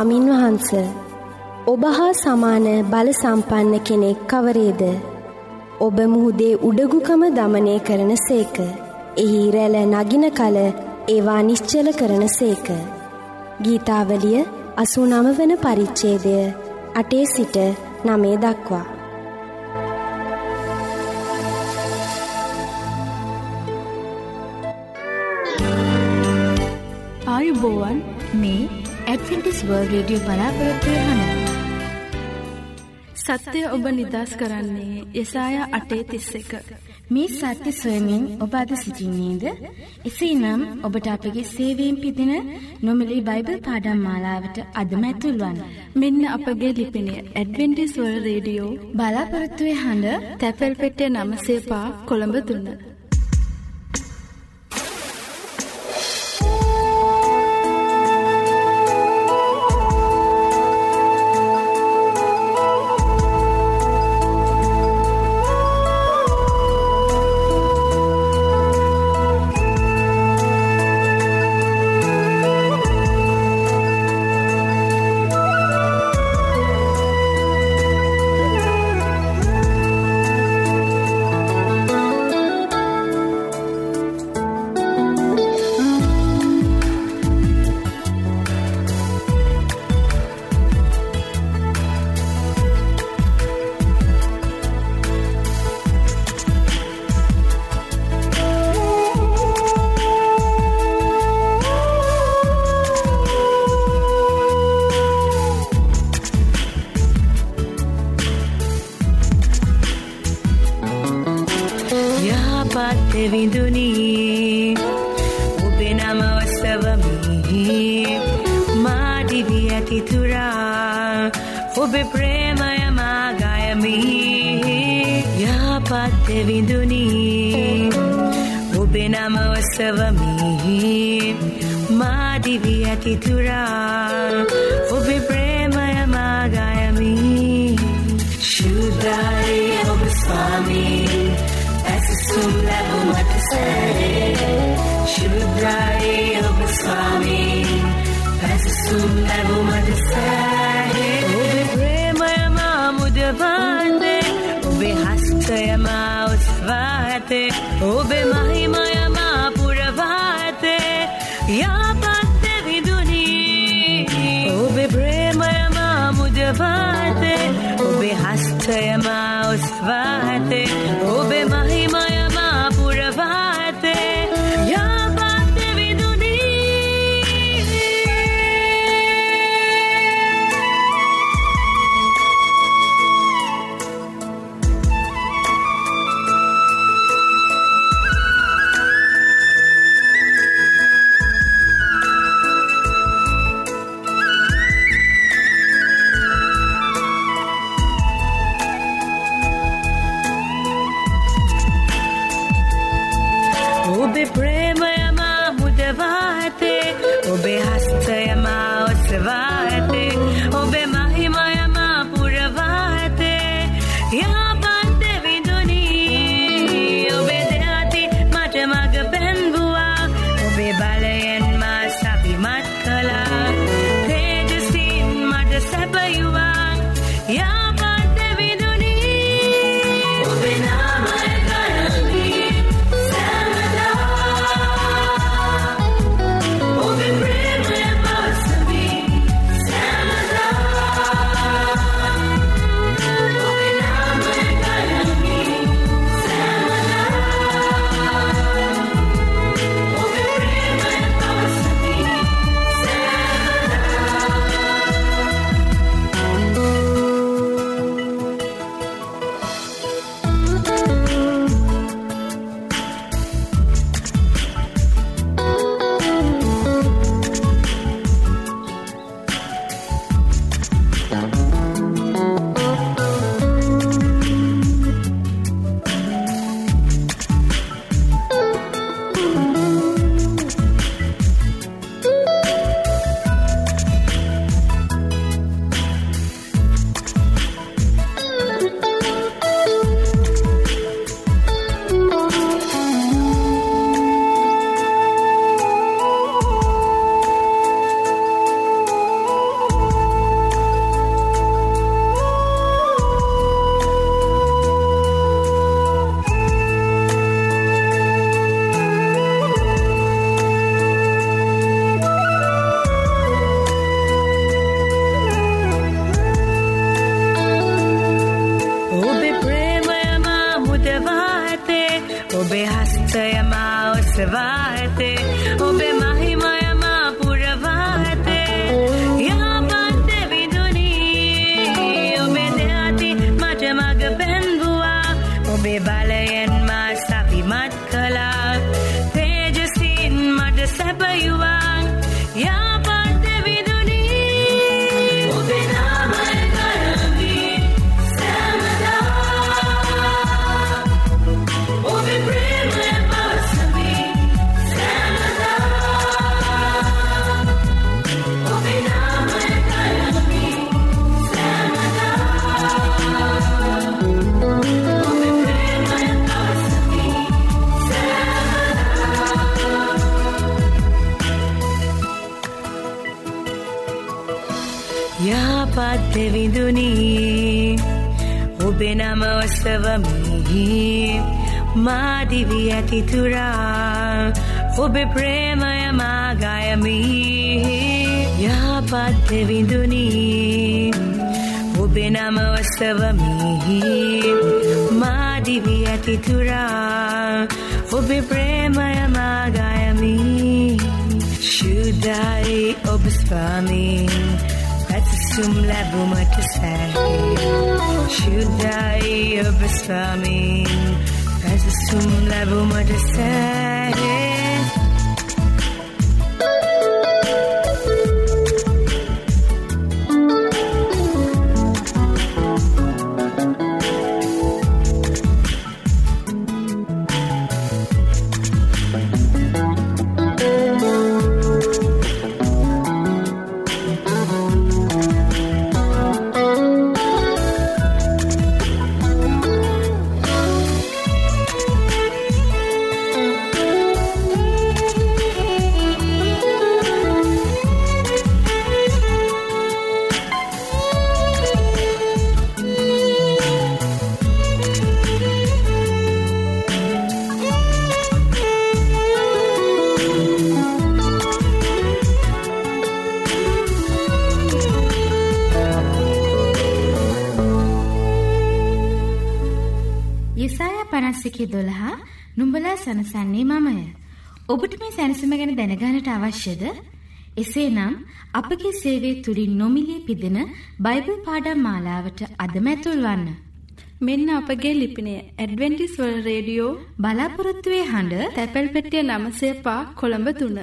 ස්වාමින් වහන්ස ඔබ හා සමාන බල සම්පන්න කෙනෙක් කවරේද? ඔබ මුහුදේ උඩගුකම දමනය කරන සේක. එහි රැල නගින කල ඒවා නිශ්චල කරන සේක. ගීතාවලිය අසු නම වන පරිච්චේදය අටේ සිට නමේ දක්වා. ආයුබෝවන් මේ ඇඩ්වෙන්ටිස් වර්ල් රේඩියෝ බලාපොරොත්තුවය හන. සත්‍යය ඔබ නිදස් කරන්නේ යසායා අටේ තිස්ස එක. මේ සත්‍ය සොයමින් ඔබ අද සිසිින්නේද? එසේ නම් ඔබට අපගේ සේවීම් පිදින නොමලි බයිබල් පාඩම් මාලාවට අදම ඇතුල්වන්. මෙන්න අපගේ ලිපිනය ඇඩවෙන්ටිස්වල් රේඩියෝ බලාපොරත්තුවේ හඬ තැපැල් පෙටිය නමසේපා කොළඹ තුන්න. මිහි මාදිවි ඇති තුරා ඔබේ ප්‍රේමය මාගයමි. යහපත් දෙවිඳුනි ඔබේ නම ඔසවමි. මාදිවි ඇති තුරා ඔබේ ප්‍රේමය මාගයමි. ශුද්ධයි ඔබ ස්වාමී ඇසසුම් ලැබුමට සැරේ. ශුද්ධයි ස්වාමී පැසසුම් ලැබුමට සෑහේ ඔබේ ප්‍රේමය මා මුදවාතේ ඔබේ හස්තය මා ඔස්වා ඇතේ ඔබේ බලයෙන් දෙවිඳුනී ඔබේ නම ඔස්සවමි මාදිවී ඇතිතුරා ඔබේ ප්‍රේමය මාගයමි යහපත් දෙවිඳුනී ඔබේ නම ඔස්සවමි මාදිවී ඇතිතුරා ඔබේ ප්‍රේමය මාගයමි ශුද්ධයි ඔබ ස්වාමීන් ඇත්සුම් ලැබුමට සැහේ ශුද්ධයි ඔබ සනසන්නේ මමය. ඔබට මේ සැනසීම ගැන දැනගන්නට අවශ්‍යද? එසේනම් අපගේ සේවය තුලින් නොමිලේ පිදෙන බයිබල් පාඩම් මාලාවට අදම ඇතුල් වන්න. මෙන්න අපගේ ලිපිනය ඇඩවෙන්ටිස් වල් රේඩියෝ බලාපොරොත්තුවේ හඬ තැපැල් පෙටිය නමසේපා කොළඹ තුන.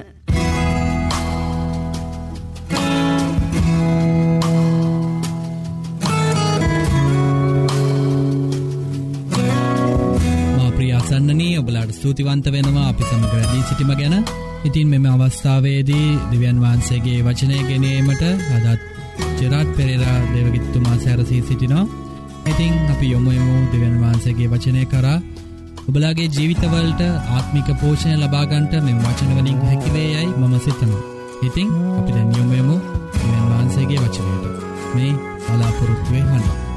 මා ප්‍රියාසන්නනී ඔබලාට ස්තුතිවන්ත වෙනවා. අපි සමග වැඩී සිටිම ගැන. ඉතින් මෙම අවස්ථාවේදී දෙවියන් වහන්සේගේ වචනය ගෙනීමට අදත් ජෙරාට් පෙරේරා දෙවගිත්තුමා සැරසී සිටිනවා. ඉතිං අපි යොමුයමු දෙවන් වහන්සේගේ වචනය කරා. ඔබලාගේ ජීවිතවලට ආත්මික පෝෂණය ලබාගන්ට මෙම වචනවලින් හැකිවේ යයි මම සිතනවා ඉතිං අපි දැන් යොමුයමු දෙවන් වහන්සේගේ වචනයට. මේ බලාපොරොත්තුවේ හඬ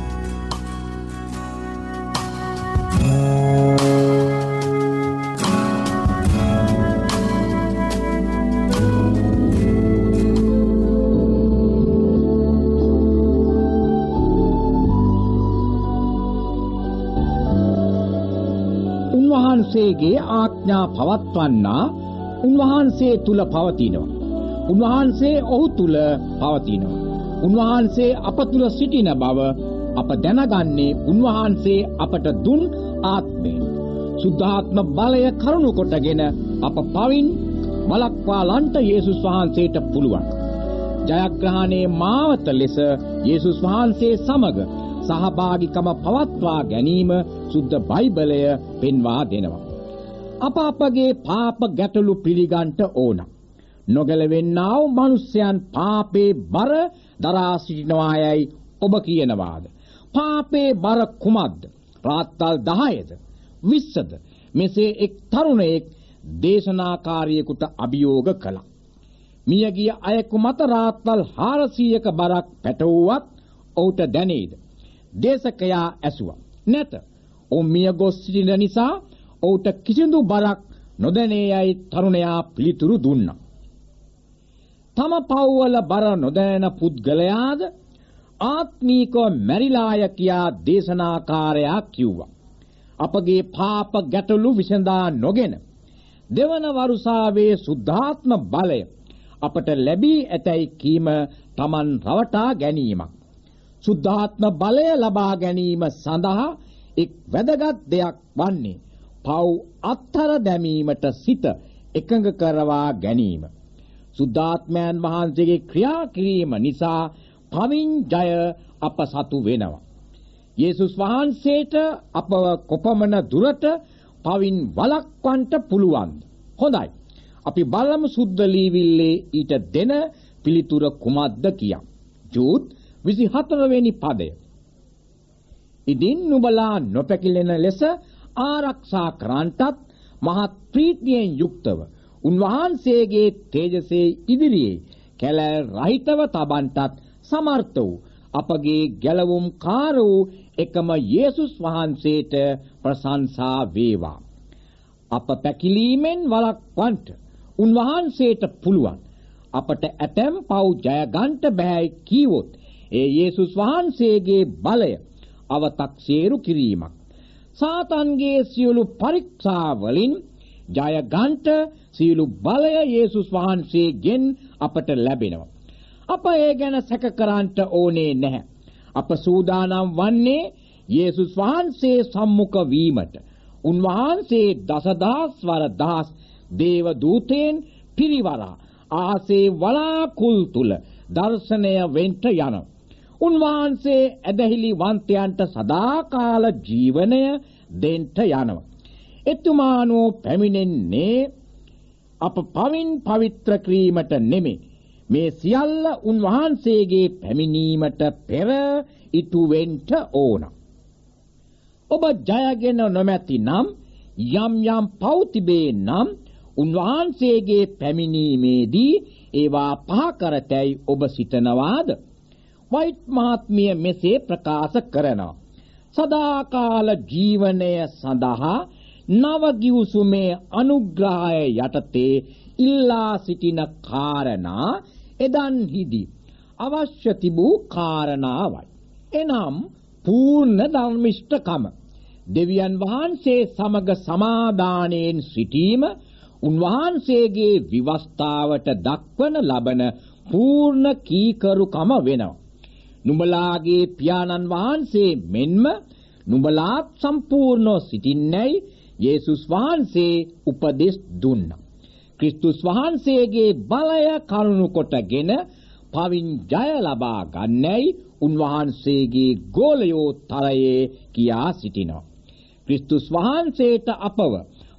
උන්වහන්සේගේ ආඥා පවත්වන්නා උන්වහන්සේ තුල පවතිනවා. උන්වහන්සේ ඔහු තුල පවතිනවා. උන්වහන්සේ අප තුල සිටින බව අප දැනගන්නේ උන්වහන්සේ අපට දුන් ආත්මයෙන්. සුද්ධාත්ම බලය කරුණු කොටගෙන අප පවින් වලක්වාලන්ට යේසුස් වහන්සේට පුළුවන්. ජයග්‍රහණයේ මාවත ලෙස යේසුස් වහන්සේ සමග සහභාගිකම පවත්වා ගැනීම සුද්ධ බයිබලය පෙන්වා දෙනවා. අප අපගේ පාප ගැටලු පිළිගන්ට ඕන. නොගැලවෙන්නා වූ මිනිසයන් පාපේ බර දරා සිටිනවායයි ඔබ කියනවාද? පාපේ බර කුමක්ද? රාත්තල් 10ද 20ද මෙසේ එක් තරුණයෙක් දේශනාකාරියෙකුට අභියෝග කළා. මියගිය අයෙකු මත රාත්තල් 400ක බරක් පැටවුවත් ඔහුට දැනේද? දේශකයා ඇසුවා. නැත. ඔහු මිය ගොස් සිටින නිසා ඔහුට කිසිදු බරක් නොදැනේ යයි තරුණයා පිළිතුරු දුන්නා. තම පව්වල බර නොදැනෙන පුද්ගලයාද ආත්මීකව මැරිලාය කියා දේශනාකාරයා කිව්වා. අපගේ පාප ගැටලු විසඳා නොගෙන දෙවන වරුසාවේ සුද්ධාත්ම බලය අපට ලැබී ඇතැයි කීම Taman රවටා ගැනීමක්. සුද්ධාත්ම බලය ලබා ගැනීම සඳහා එක් වැදගත් දෙයක් වන්නේ පව් අත්තර දැමීමට සිත එකඟ කරවා ගැනීම. සුද්ධාත්මයන් වහන්සේගේ ක්‍රියා කිරීම නිසා පවින් ජය අප සතු වෙනවා. යේසුස් වහන්සේට අපව කොපමණ දුරට පවින් වළක්වන්නට පුළුවන්ද? හොඳයි. අපි බලමු සුද්ධ ලීවිල්ලේ ඊට දෙන පිළිතුර කුමක්ද කියා. ජූත් 24 වෙනි පදය. ඉදින් නුඹලා නොපැකිලෙන ලෙස ආරක්ෂා කරන්ටත් මහත් ප්‍රීතියෙන් යුක්තව උන්වහන්සේගේ තේජසේ ඉදිරියේ කැලෑ රහිතව තබන්ටත් සමර්ථ වූ අපගේ ගැලවුම් කාර වූ එකම යේසුස් වහන්සේට ප්‍රශංසා වේවා. අප පැකිලීමෙන් වළක්වන්නට උන්වහන්සේට පුළුවන්. අපට ඇතැම් පව් ජය ගන්නට බෑ කීවොත් ඒ යේසුස් වහන්සේගේ බලය අව탁සේරු කිරීමක්. සාතන්ගේ සියලු පරීක්ෂා වලින් ජය ගන්නට සියලු බලය යේසුස් වහන්සේගෙන් අපට ලැබෙනවා. අප ඒ ගැන සැක කරන්නට ඕනේ නැහැ. අප සූදානම් වන්නේ යේසුස් වහන්සේ සම්මුඛ වීමට. උන්වහන්සේ දසදහස් වර දහස් දේව දූතයන් පිරිවරා ආසේ වලාකුල් තුල දර්ශනය වෙන්ට යන. උන්වහන්සේ ඇදහිලි වන්තයන්ට සදාකාල ජීවනය දෙන්ට යනවා. එතුමානෝ පැමිණෙන්නේ අප පවින් පවිත්‍ර කිරීමට නෙමෙයි. මේ සියල්ල උන්වහන්සේගේ පැමිණීමට පෙර ඉටු වෙන්න ඕන. ඔබ ජයගෙන නොමැති නම් යම් යම් පව් තිබේ නම් උන්වහන්සේගේ පැමිණීමේදී ඒවා පහ කරතැයි ඔබ සිතනවාද? වයිට් මහත්මිය මෙසේ ප්‍රකාශ කරනවා. සදාකාල ජීවනය සඳහා නව ගිවිසුමේ අනුග්‍රහය යටතේ ඉල්ලා සිටින කාරණා එදන්හිදී අවශ්‍ය තිබූ කාරණාවයි. එනම් පූර්ණ ධර්මිෂ්ඨකම දෙවියන් වහන්සේ සමග සමාදානයෙන් සිටීම උන්වහන්සේගේ විවස්ථාවට දක්වන ලබන පූර්ණ කීකරුකම වෙනවා. නුඹලාගේ පියාණන් වහන්සේ මෙන්ම නුඹලාත් සම්පූර්ණව සිටින්නේයි යේසුස් වහන්සේ උපදෙස් දුන්නා. ක්‍රිස්තුස් වහන්සේගේ බලය කරුණු කොටගෙන පවින් ජය ලබා ගන්නයි උන්වහන්සේගේ ගෝලයෝ තරයේ කියා සිටිනවා. ක්‍රිස්තුස් වහන්සේට අපව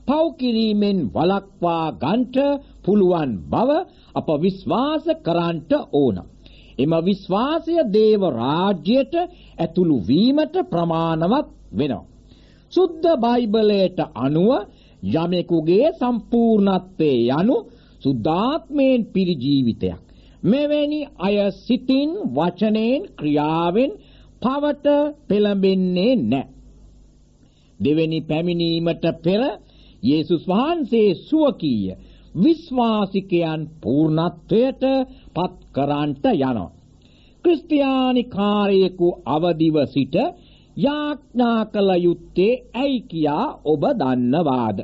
පව් කිරීමෙන් වළක්වා ගන්නට පුළුවන් බව අප විශ්වාස කරන්නට ඕන. එම විශ්වාසය දේව රාජ්‍යයට ඇතුළු වීමට ප්‍රමාණවත් වෙනවා. සුද්ධ බයිබලයට අනුව යමෙකුගේ සම්පූර්ණත්වයේ යනු සුද්ධාත්මයෙන් පිරි ජීවිතයක්. මෙවැනි අය සිතින් වචනයෙන් ක්‍රියාවෙන් පවට පෙළඹෙන්නේ නැහැ. දෙවෙනි පැමිණීමට පෙර යේසුස් වහන්සේ සුවකීය විශ්වාසිකයන් පූර්ණත්වයට පත් කරන්නට යනවා. ක්‍රිස්තියානි කාර්යයක අවදිව සිට යාඥා කළ යුත්තේ ඇයි කියා ඔබ දන්නවාද?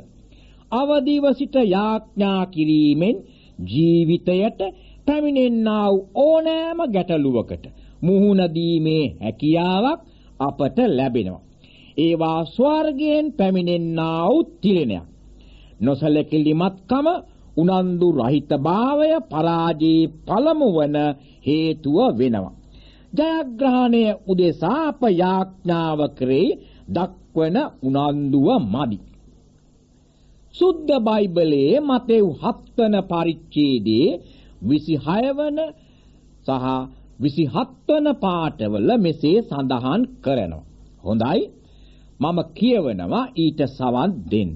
අවදිව සිට යාඥා කිරීමෙන් ජීවිතයට පැමිණෙන්නා වූ ඕනෑම ගැටලුවකට මුහුණ දීමේ හැකියාවක් අපට ලැබෙනවා. ඒවා ස්වර්ගයෙන් පැමිණෙන්නා වූ තිරණයක්. නොසලකිලිමත්කම උනන්දු රහිතභාවය පරාජයේ පළමු වන හේතුව වෙනවා. ජයග්‍රහණය උදෙසා අප යාඥාව කරේ දක්වන උනන්දුව මදි. සුද්ධ බයිබලයේ මතෙව් 7 වන පරිච්ඡේදයේ 26 වන සහ 27 වන පාඨවල මෙසේ සඳහන් කරනවා. හොඳයි. මම කියවනවා ඊට සවන් දෙන්න.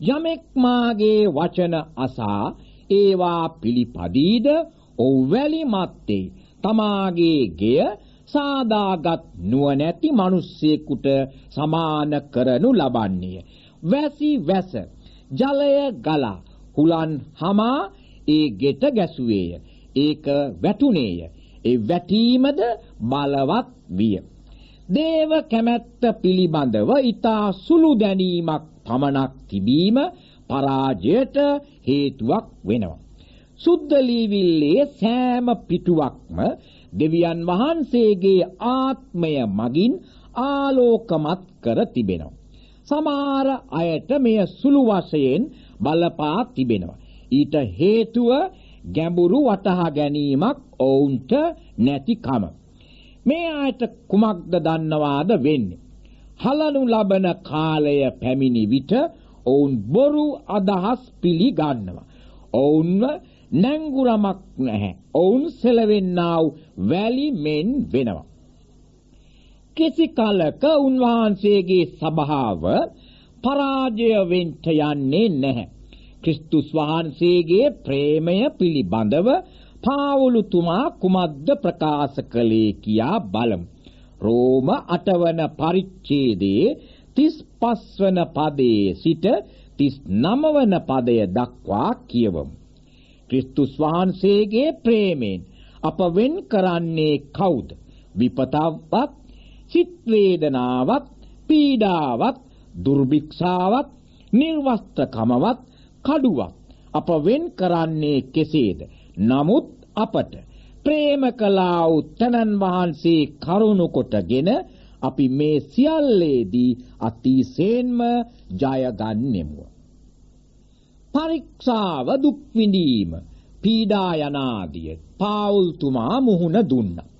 යමෙක් මාගේ වචන අසා ඒවා පිළිපදීද? ඔව්වැලි මත්තේ. තමාගේ ගෙය සාදාගත් නුවණැති මිනිස්සෙකුට සමාන කරනු ලබන්නේ. වැසි වැස ජලය ගලා හුලන් හමා ඒ ගෙට ගැසුවේය. ඒක වැටුනේය. ඒ වැටීමද බලවත් විය. දේව කැමැත්ත පිළිබඳව ඊතා සුළු දැනීමක් පමණක් තිබීම පරාජයට හේතුවක් වෙනවා. සුද්ධ ලීවිල්ලේ සෑම පිටුවක්ම දෙවියන් වහන්සේගේ ආත්මය මගින් ආලෝකමත් කර තිබෙනවා. සමහර අයට මෙය සුළු වශයෙන් බලපා තිබෙනවා. ඊට හේතුව ගැඹුරු වටහා ගැනීමක් ඔවුන්ට නැතිකම. මේ අයට කුමක්ද දන්නවාද වෙන්නේ? හලනු ලබන කාලය පැමිණි විට ඔවුන් බොරු අදහස් පිළිගන්නවා. ඔවුන්ව නැංගුරමක් නැහැ. ඔවුන් සෙලවෙන්නා වූ වැලි මෙන් වෙනවා. කිසි කලක උන්වහන්සේගේ සභාව පරාජය වෙන්න යන්නේ නැහැ. ක්‍රිස්තුස් වහන්සේගේ ප්‍රේමය පිළිබඳව පාවුලුතුමා කුමද්ද ප්‍රකාශ කළේ කියා බලමු. රෝම 8 වන පරිච්ඡේදයේ 35 වන පදයේ සිට 39 වන පදය දක්වා කියවමු. ක්‍රිස්තුස් වහන්සේගේ ප්‍රේමයෙන් අප වෙන් කරන්නේ කවුද? විපතවත්, සිත් වේදනාවක්, පීඩාවක්, දුර්භික්ෂාවක්, නිර්වස්ත්‍රකමවත්, කඩුවක් අප වෙන් කරන්නේ කෙසේද? නමුත් අපට ප්‍රේම කළා වූ තනන් වහන්සේ කරුණු කොටගෙන අපි මේ සියල්ලේදී අතිසේන්ම ජය ගන්නෙමු. පරීක්ෂාව දුක් විඳීම පීඩා යනාදිය පාවුල්තුමා මුහුණ දුන්නා.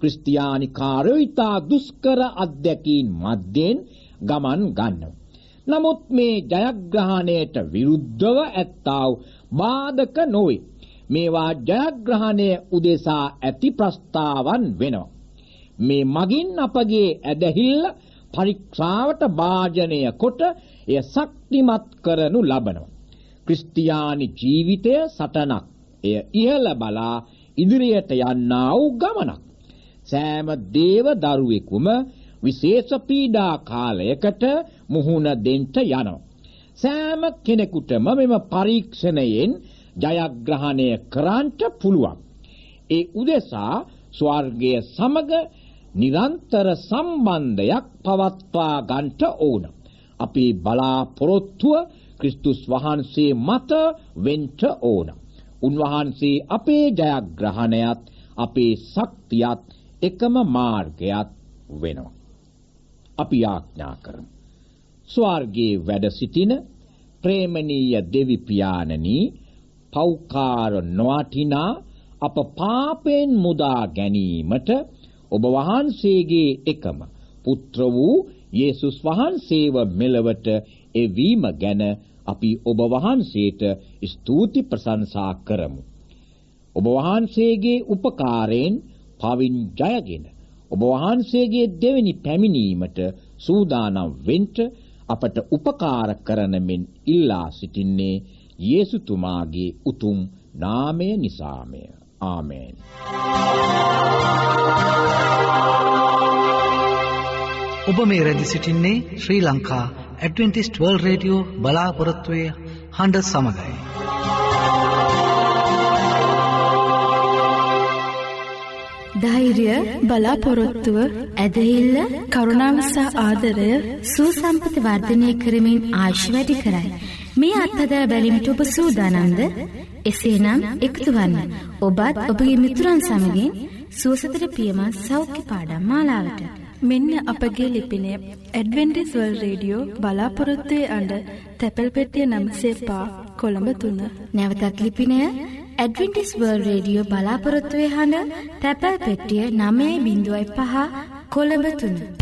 ක්‍රිස්තියානි කාර්යෝ ඊතා දුෂ්කර අධ්‍යක්ීන් මැද්දෙන් ගමන් ගන්නවා. නමුත් මේ ජයග්‍රහණයට විරුද්ධව ඇත්තා වූ බාධක නොවේ. මේවා ජයග්‍රහණය උදෙසා ඇති ප්‍රස්තාවන් වෙනවා. මේ මගින් අපගේ ඇදහිල්ල පරීක්ෂාවට භාජනය කොට එය ශක්තිමත් කරනු ලබනවා. ක්‍රිස්තියානි ජීවිතය සටනක්. එය ඉහළ බලා ඉදිරියට යන්නා වූ ගමනක්. සෑම දේව දරුවෙකුම විශේෂ පීඩා කාලයකට මුහුණ දෙන්න යනවා. සෑම කෙනෙකුටම මෙම පරීක්ෂණයෙන් ජයග්‍රහණය කරන්නට පුළුවන්. ඒ උදෙසා ස්වර්ගය සමග නිරන්තර සම්බන්ධයක් පවත්වා ගන්නට ඕන. අපේ බලාපොරොත්තුව ක්‍රිස්තුස් වහන්සේ මත වෙන්න ඕන. උන්වහන්සේ අපේ ජයග්‍රහණයත් අපේ ශක්තියත් එකම මාර්ගයක් වෙනවා. අපි ආඥා කරමු. ස්වර්ගයේ වැඩ සිටින ප්‍රේමණීය දෙවි පියාණනි පෞකාර නොවටිනා අප පාපෙන් මුදා ගැනීමට ඔබ වහන්සේගේ එකම පුත්‍ර වූ යේසුස් වහන්සේව මෙලවට එවීම ගැන අපි ඔබ වහන්සේට ස්තුති ප්‍රශංසා කරමු. ඔබ වහන්සේගේ උපකාරයෙන් පවින් ජයගෙන ඔබ වහන්සේගේ දෙවෙනි පැමිණීමට සූදානම් වෙන්න අපට උපකාර කරන මෙන් ඉල්ලා සිටින්නේ යේසුතුමාගේ උතුම් නාමය නිසාමය. ආමේන්. ඔබ මේ රැදි සිටින්නේ Sri Lanka Adventist World Radio බලාපොරොත්තුවේ හඬ සමගයි. ධෛර්ය බලාපොරොත්තුව ඇදහිල්ල කරුණාවසා ආදරය සූසම්පත වර්ධනය කරමින් ආශ් වැඩි කරයි. මේ අත්හදා බැලිමිට ඔබ සූදානන්ද එසේනම් එකතු වන්න ඔබත් ඔබගේ මිතුරන් සමගින් සුවසතර පියමත් සෞඛ්‍ය පාඩම් මාලාවට. මෙන්න අපගේ ලිපිනය ඇඩවෙන්ඩිස් වල් රේඩියෝ බලාපොරොත්තුවේ අඩ තැපැල් පෙටිය නම්සේ පා කොළඹ තුන්න. නැවතත් ලිපිනය ඇඩවිටිස් වර්ල් රේඩියෝ බලාපොරොත්තුවේ හඬ තැපැල් පෙට්ටිය නමේ බිඳුවයි පහ කොළඹ තුන්න.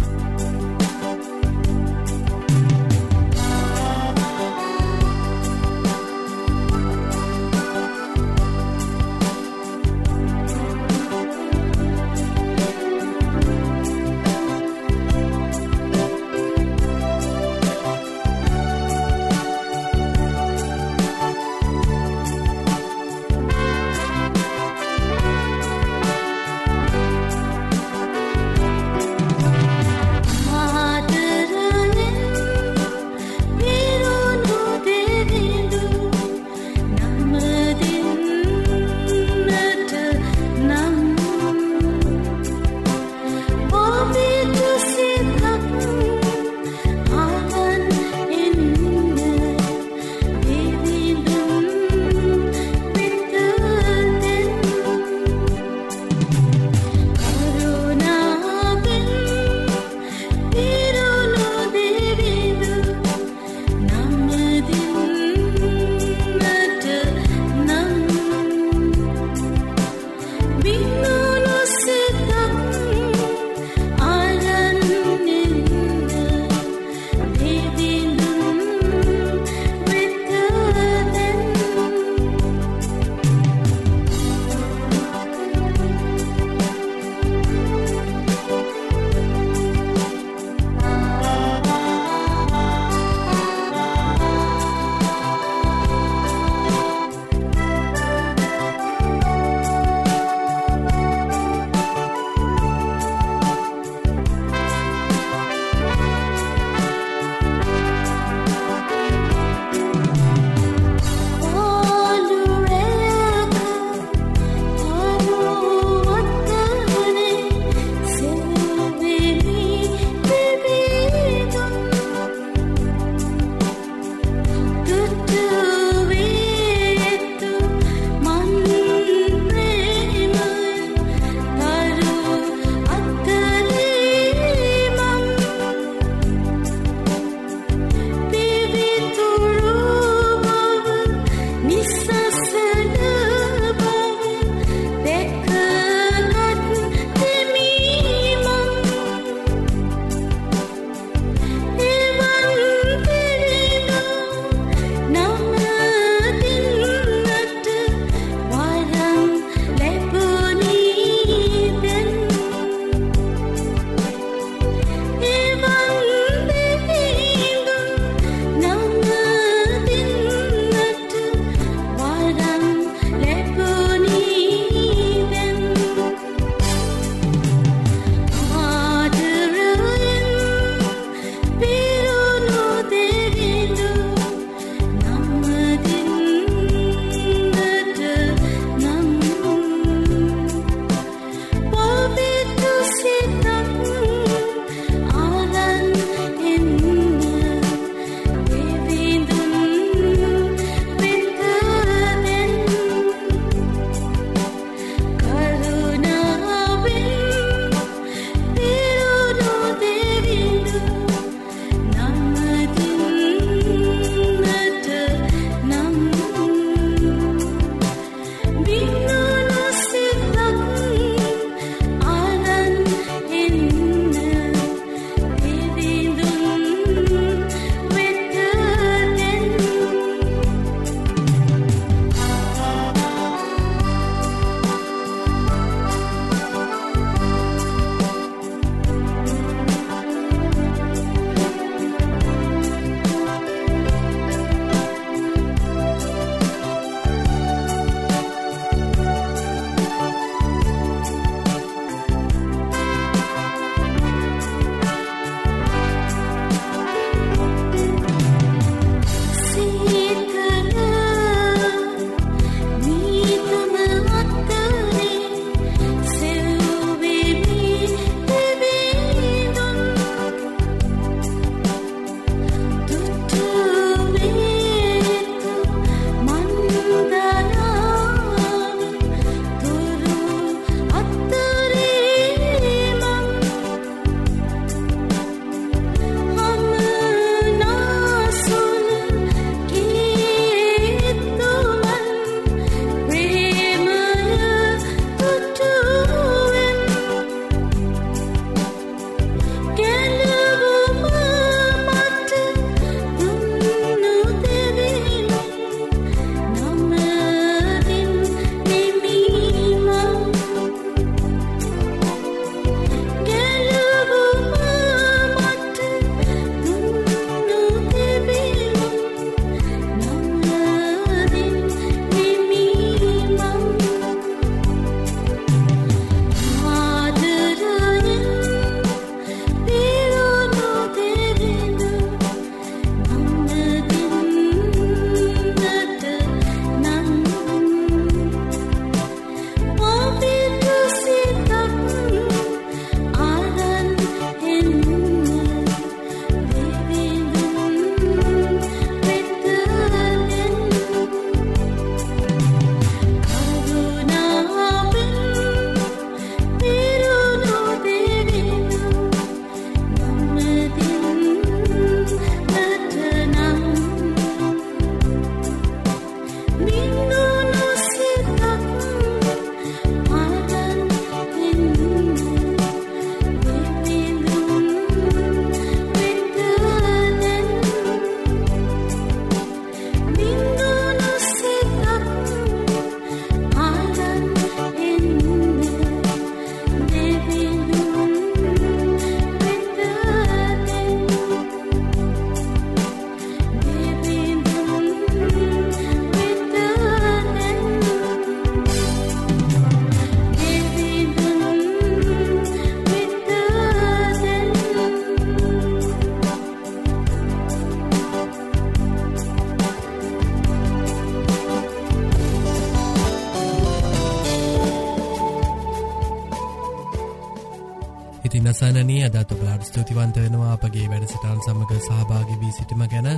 ඉති නසානනී අදත් ඔබලාට ස්තුතිවන්ත වෙනවා අපගේ වැඩසටාන් සමඟ සහභාගි වී සිටිම ගැන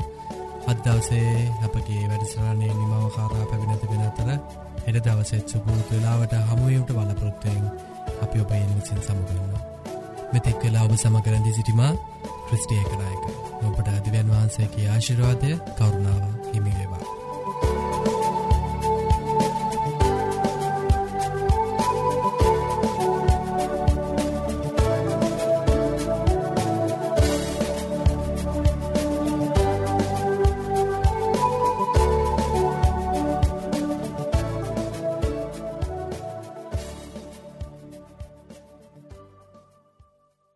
අදදවසේ අපගේ වැඩසරාණය නිමව කාරා පැමිණති වෙන අතර එඩ දවසෙත් සුපුරුත් වෙලාවට හමුවීමට බලපොරොත්තයෙන් අපි ඔබ එනිසින් සමගන්න. මෙතෙක් වෙලා ඔබ සමකරදි සිටිමා ක්‍රිස්ටිය කනායක ඔබට අධිවන් වහන්සේගේ ආශිරවාදය කවරුණාව හිමිවේවා.